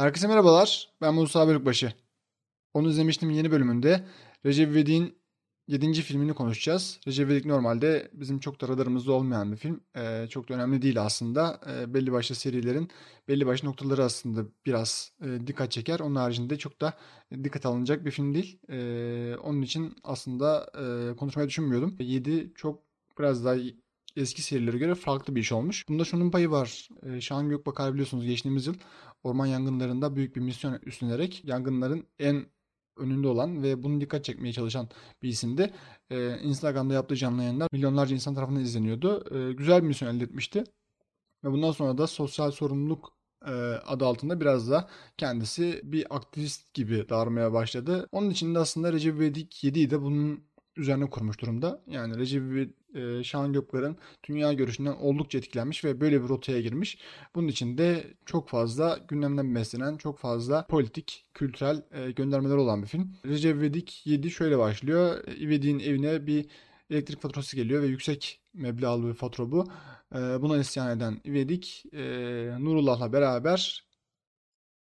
Herkese merhabalar. Ben Musa Bölükbaşı. Onu izlemiştim yeni bölümünde. Recep İvedik'in 7. filmini konuşacağız. Recep İvedik normalde bizim çok da radarımızda olmayan bir film. Ee, çok da önemli değil aslında. Ee, belli başlı serilerin belli başlı noktaları aslında biraz e, dikkat çeker. Onun haricinde çok da dikkat alınacak bir film değil. Ee, onun için aslında e, konuşmayı düşünmüyordum. 7 çok biraz daha eski serilere göre farklı bir iş olmuş. Bunda şunun payı var. Ee, Şahan Gökbakar biliyorsunuz geçtiğimiz yıl orman yangınlarında büyük bir misyon üstlenerek yangınların en önünde olan ve bunu dikkat çekmeye çalışan bir isimdi. Ee, Instagram'da yaptığı canlı yayınlar milyonlarca insan tarafından izleniyordu. Ee, güzel bir misyon elde etmişti. Ve bundan sonra da sosyal sorumluluk e, adı altında biraz da kendisi bir aktivist gibi davranmaya başladı. Onun için de aslında Recep İvedik 7'yi de bunun üzerine kurmuş durumda. Yani Recep e, Şahan Gökbar'ın dünya görüşünden oldukça etkilenmiş ve böyle bir rotaya girmiş. Bunun için de çok fazla gündemden beslenen, çok fazla politik, kültürel e, göndermeler olan bir film. Recep İvedik 7 şöyle başlıyor. İvedik'in evine bir elektrik faturası geliyor ve yüksek meblağlı bir fatura bu. E, buna isyan eden İvedik e, Nurullah'la beraber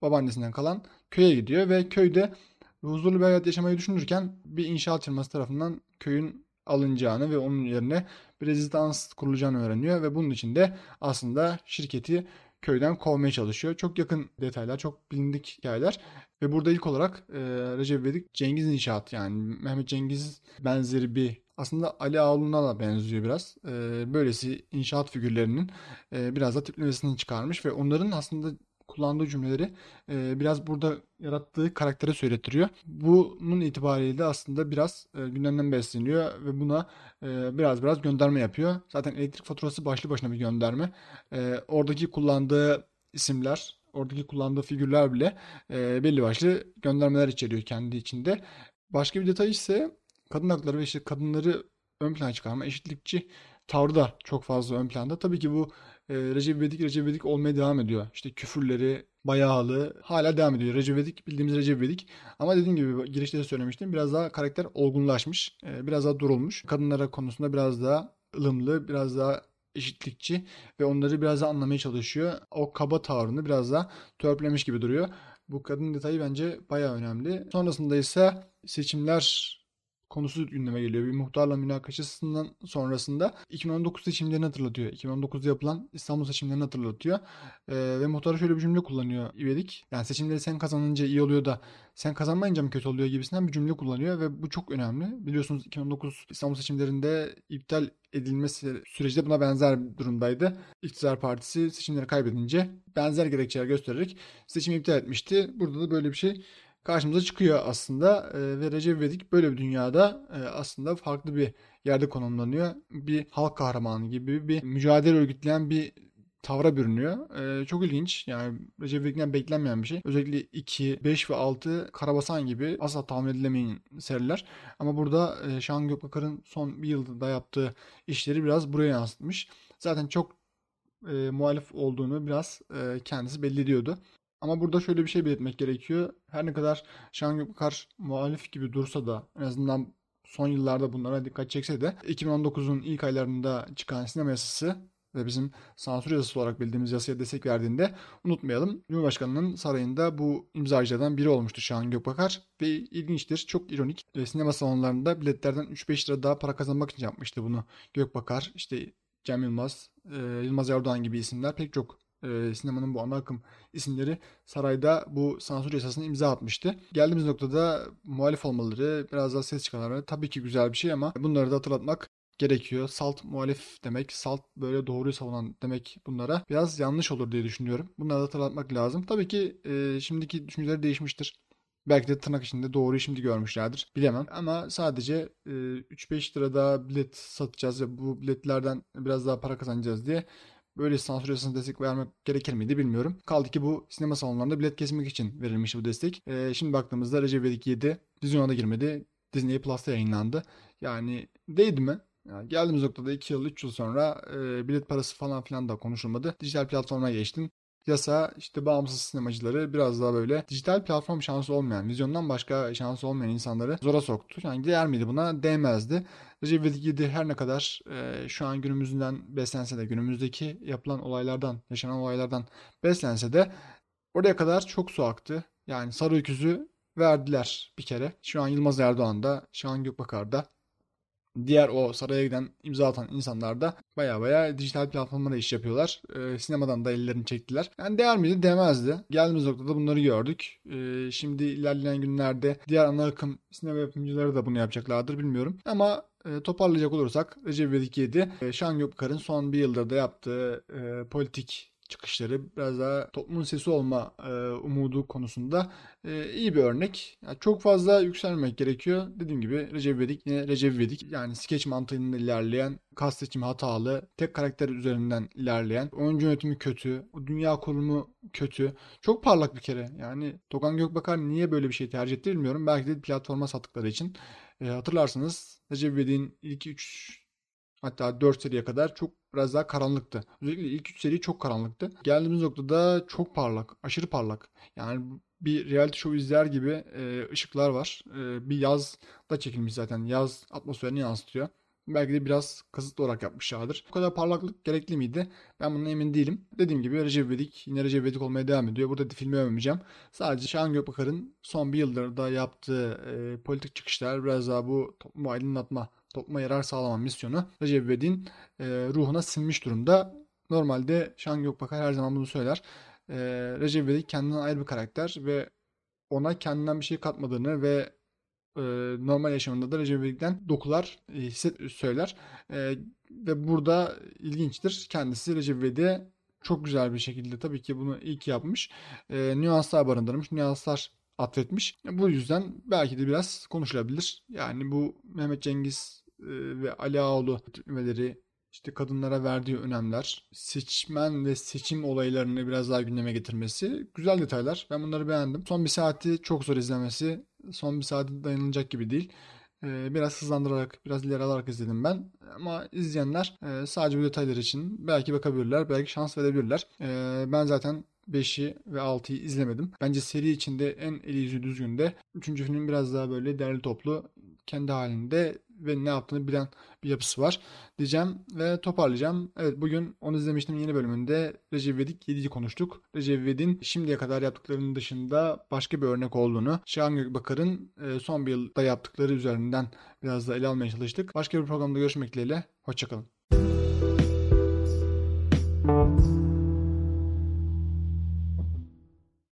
babaannesinden kalan köye gidiyor ve köyde huzurlu bir hayat yaşamayı düşünürken bir inşaat firması tarafından köyün alınacağını ve onun yerine bir rezidans kurulacağını öğreniyor ve bunun için de aslında şirketi köyden kovmaya çalışıyor. Çok yakın detaylar, çok bilindik hikayeler. Ve burada ilk olarak e, Recep İvedik Cengiz İnşaat yani Mehmet Cengiz benzeri bir aslında Ali Ağaoğlu'na da benziyor biraz. E, böylesi inşaat figürlerinin e, biraz da tiplemesini çıkarmış ve onların aslında kullandığı cümleleri e, biraz burada yarattığı karaktere söylettiriyor. Bunun itibariyle aslında biraz e, gündemden besleniyor ve buna e, biraz biraz gönderme yapıyor. Zaten elektrik faturası başlı başına bir gönderme. E, oradaki kullandığı isimler, oradaki kullandığı figürler bile e, belli başlı göndermeler içeriyor kendi içinde. Başka bir detay ise kadın hakları ve işte kadınları ön plana çıkarma, eşitlikçi tavrı da çok fazla ön planda. Tabii ki bu e, Recep İvedik Recep İvedik olmaya devam ediyor. İşte küfürleri, bayağılı hala devam ediyor. Recep İvedik bildiğimiz Recep İvedik. Ama dediğim gibi girişte de söylemiştim. Biraz daha karakter olgunlaşmış. E, biraz daha durulmuş. Kadınlara konusunda biraz daha ılımlı, biraz daha eşitlikçi ve onları biraz daha anlamaya çalışıyor. O kaba tavrını biraz daha törpülemiş gibi duruyor. Bu kadın detayı bence bayağı önemli. Sonrasında ise seçimler konusu gündeme geliyor. Bir muhtarla münakaşasından sonrasında 2019 seçimlerini hatırlatıyor. 2019'da yapılan İstanbul seçimlerini hatırlatıyor. Ee, ve muhtar şöyle bir cümle kullanıyor İvedik. Yani seçimleri sen kazanınca iyi oluyor da sen kazanmayınca mı kötü oluyor gibisinden bir cümle kullanıyor ve bu çok önemli. Biliyorsunuz 2019 İstanbul seçimlerinde iptal edilmesi süreci de buna benzer durumdaydı. İktidar Partisi seçimleri kaybedince benzer gerekçeler göstererek seçimi iptal etmişti. Burada da böyle bir şey karşımıza çıkıyor aslında e, ve Recep İvedik böyle bir dünyada e, aslında farklı bir yerde konumlanıyor. Bir halk kahramanı gibi bir mücadele örgütleyen bir tavra bürünüyor. Ee, çok ilginç. Yani Recep İvedik'ten beklenmeyen bir şey. Özellikle 2, 5 ve 6 Karabasan gibi asla tahmin edilemeyen seriler. Ama burada e, Şahan Gökbakar'ın son bir yılda yaptığı işleri biraz buraya yansıtmış. Zaten çok e, muhalif olduğunu biraz e, kendisi belli ediyordu. Ama burada şöyle bir şey belirtmek gerekiyor. Her ne kadar Şahan Gökbakar muhalif gibi dursa da en azından son yıllarda bunlara dikkat çekse de 2019'un ilk aylarında çıkan sinema yasası ve bizim sansür yasası olarak bildiğimiz yasaya destek verdiğinde unutmayalım. Cumhurbaşkanının sarayında bu imzacılardan biri olmuştu Şahan Gökbakar ve ilginçtir, çok ironik. E, sinema salonlarında biletlerden 3-5 lira daha para kazanmak için yapmıştı bunu Gökbakar. İşte Cem Yılmaz, e, Yılmaz Erdoğan gibi isimler pek çok e, sinemanın bu ana akım isimleri sarayda bu sansür yasasını imza atmıştı. Geldiğimiz noktada muhalif olmaları, biraz daha ses çıkarmaları tabii ki güzel bir şey ama bunları da hatırlatmak gerekiyor. Salt muhalif demek, salt böyle doğruyu savunan demek bunlara biraz yanlış olur diye düşünüyorum. Bunları da hatırlatmak lazım. Tabii ki e, şimdiki düşünceleri değişmiştir. Belki de tırnak içinde doğruyu şimdi görmüşlerdir. Bilemem. Ama sadece e, 3-5 lira daha bilet satacağız ve bu biletlerden biraz daha para kazanacağız diye böyle sansür destek vermek gerekir miydi bilmiyorum. Kaldı ki bu sinema salonlarında bilet kesmek için verilmiş bu destek. Ee, şimdi baktığımızda Recep İvedik 7 vizyona da girmedi. Disney Plus'ta yayınlandı. Yani değdi mi? Yani geldiğimiz noktada 2 yıl 3 yıl sonra e, bilet parası falan filan da konuşulmadı. Dijital platforma geçtin. Yasa işte bağımsız sinemacıları biraz daha böyle dijital platform şansı olmayan, vizyondan başka şansı olmayan insanları zora soktu. Yani değer miydi buna? Değmezdi. Recep İvedik 7 her ne kadar e, şu an günümüzden beslense de günümüzdeki yapılan olaylardan, yaşanan olaylardan beslense de Oraya kadar çok su aktı. Yani sarı öküzü verdiler bir kere. Şu an Yılmaz Erdoğan da, Şahan Gökbakar da diğer o saraya giden imza atan insanlar da baya baya dijital platformlara iş yapıyorlar. Ee, sinemadan da ellerini çektiler. Yani değer miydi? Demezdi. Geldiğimiz noktada bunları gördük. Ee, şimdi ilerleyen günlerde diğer ana akım sinema yapımcıları da bunu yapacaklardır bilmiyorum. Ama e, toparlayacak olursak Recep İvedik 7, e, Şahan Gökbakar'ın son bir yılda da yaptığı e, politik çıkışları biraz daha toplumun sesi olma e, umudu konusunda e, iyi bir örnek. Yani çok fazla yükselmek gerekiyor. Dediğim gibi Recep İvedik yine Recep İvedik yani skeç mantığında ilerleyen, kas seçimi hatalı, tek karakter üzerinden ilerleyen, oyuncu yönetimi kötü, dünya kurumu kötü. Çok parlak bir kere. Yani Tokan Gökbakar niye böyle bir şey tercih etti bilmiyorum. Belki de platforma sattıkları için. E, hatırlarsınız Recep İvedik'in ilk 3 Hatta 4 seriye kadar çok biraz daha karanlıktı. Özellikle ilk 3 seri çok karanlıktı. Geldiğimiz noktada çok parlak, aşırı parlak. Yani bir reality show izler gibi e, ışıklar var. E, bir yaz da çekilmiş zaten. Yaz atmosferini yansıtıyor. Belki de biraz kasıtlı olarak yapmışlardır. Bu kadar parlaklık gerekli miydi? Ben bundan emin değilim. Dediğim gibi Recep İvedik yine Recep İvedik olmaya devam ediyor. Burada da filmi övmeyeceğim. Sadece Şahan Gökbakar'ın son bir yıldır da yaptığı e, politik çıkışlar biraz daha bu toplumu aydınlatma topluma yarar sağlama misyonu Recep İvedik'in e, ruhuna sinmiş durumda. Normalde Şan Gökbakar her zaman bunu söyler. E, Recep İvedik kendinden ayrı bir karakter ve ona kendinden bir şey katmadığını ve e, normal yaşamında da Recep İvedik'ten dokular e, hisset, söyler. E, ve burada ilginçtir. Kendisi Recep İvedik'e çok güzel bir şekilde tabii ki bunu ilk yapmış. E, nüanslar barındırmış. Nüanslar atfetmiş. Bu yüzden belki de biraz konuşulabilir. Yani bu Mehmet Cengiz e, ve Ali Ağaoğlu tiplemeleri işte kadınlara verdiği önemler, seçmen ve seçim olaylarını biraz daha gündeme getirmesi güzel detaylar. Ben bunları beğendim. Son bir saati çok zor izlemesi. Son bir saati dayanılacak gibi değil. E, biraz hızlandırarak, biraz ileri alarak izledim ben. Ama izleyenler e, sadece bu detaylar için belki bakabilirler, belki şans verebilirler. Ben zaten 5'i ve 6'yı izlemedim. Bence seri içinde en eli yüzü düzgün de 3. filmin biraz daha böyle derli toplu kendi halinde ve ne yaptığını bilen bir yapısı var diyeceğim ve toparlayacağım. Evet bugün onu izlemiştim yeni bölümünde Recep İvedik 7'yi konuştuk. Recep İvedik'in şimdiye kadar yaptıklarının dışında başka bir örnek olduğunu, Şahan Gökbakar'ın e, son bir yılda yaptıkları üzerinden biraz da ele almaya çalıştık. Başka bir programda görüşmek dileğiyle. Hoşçakalın.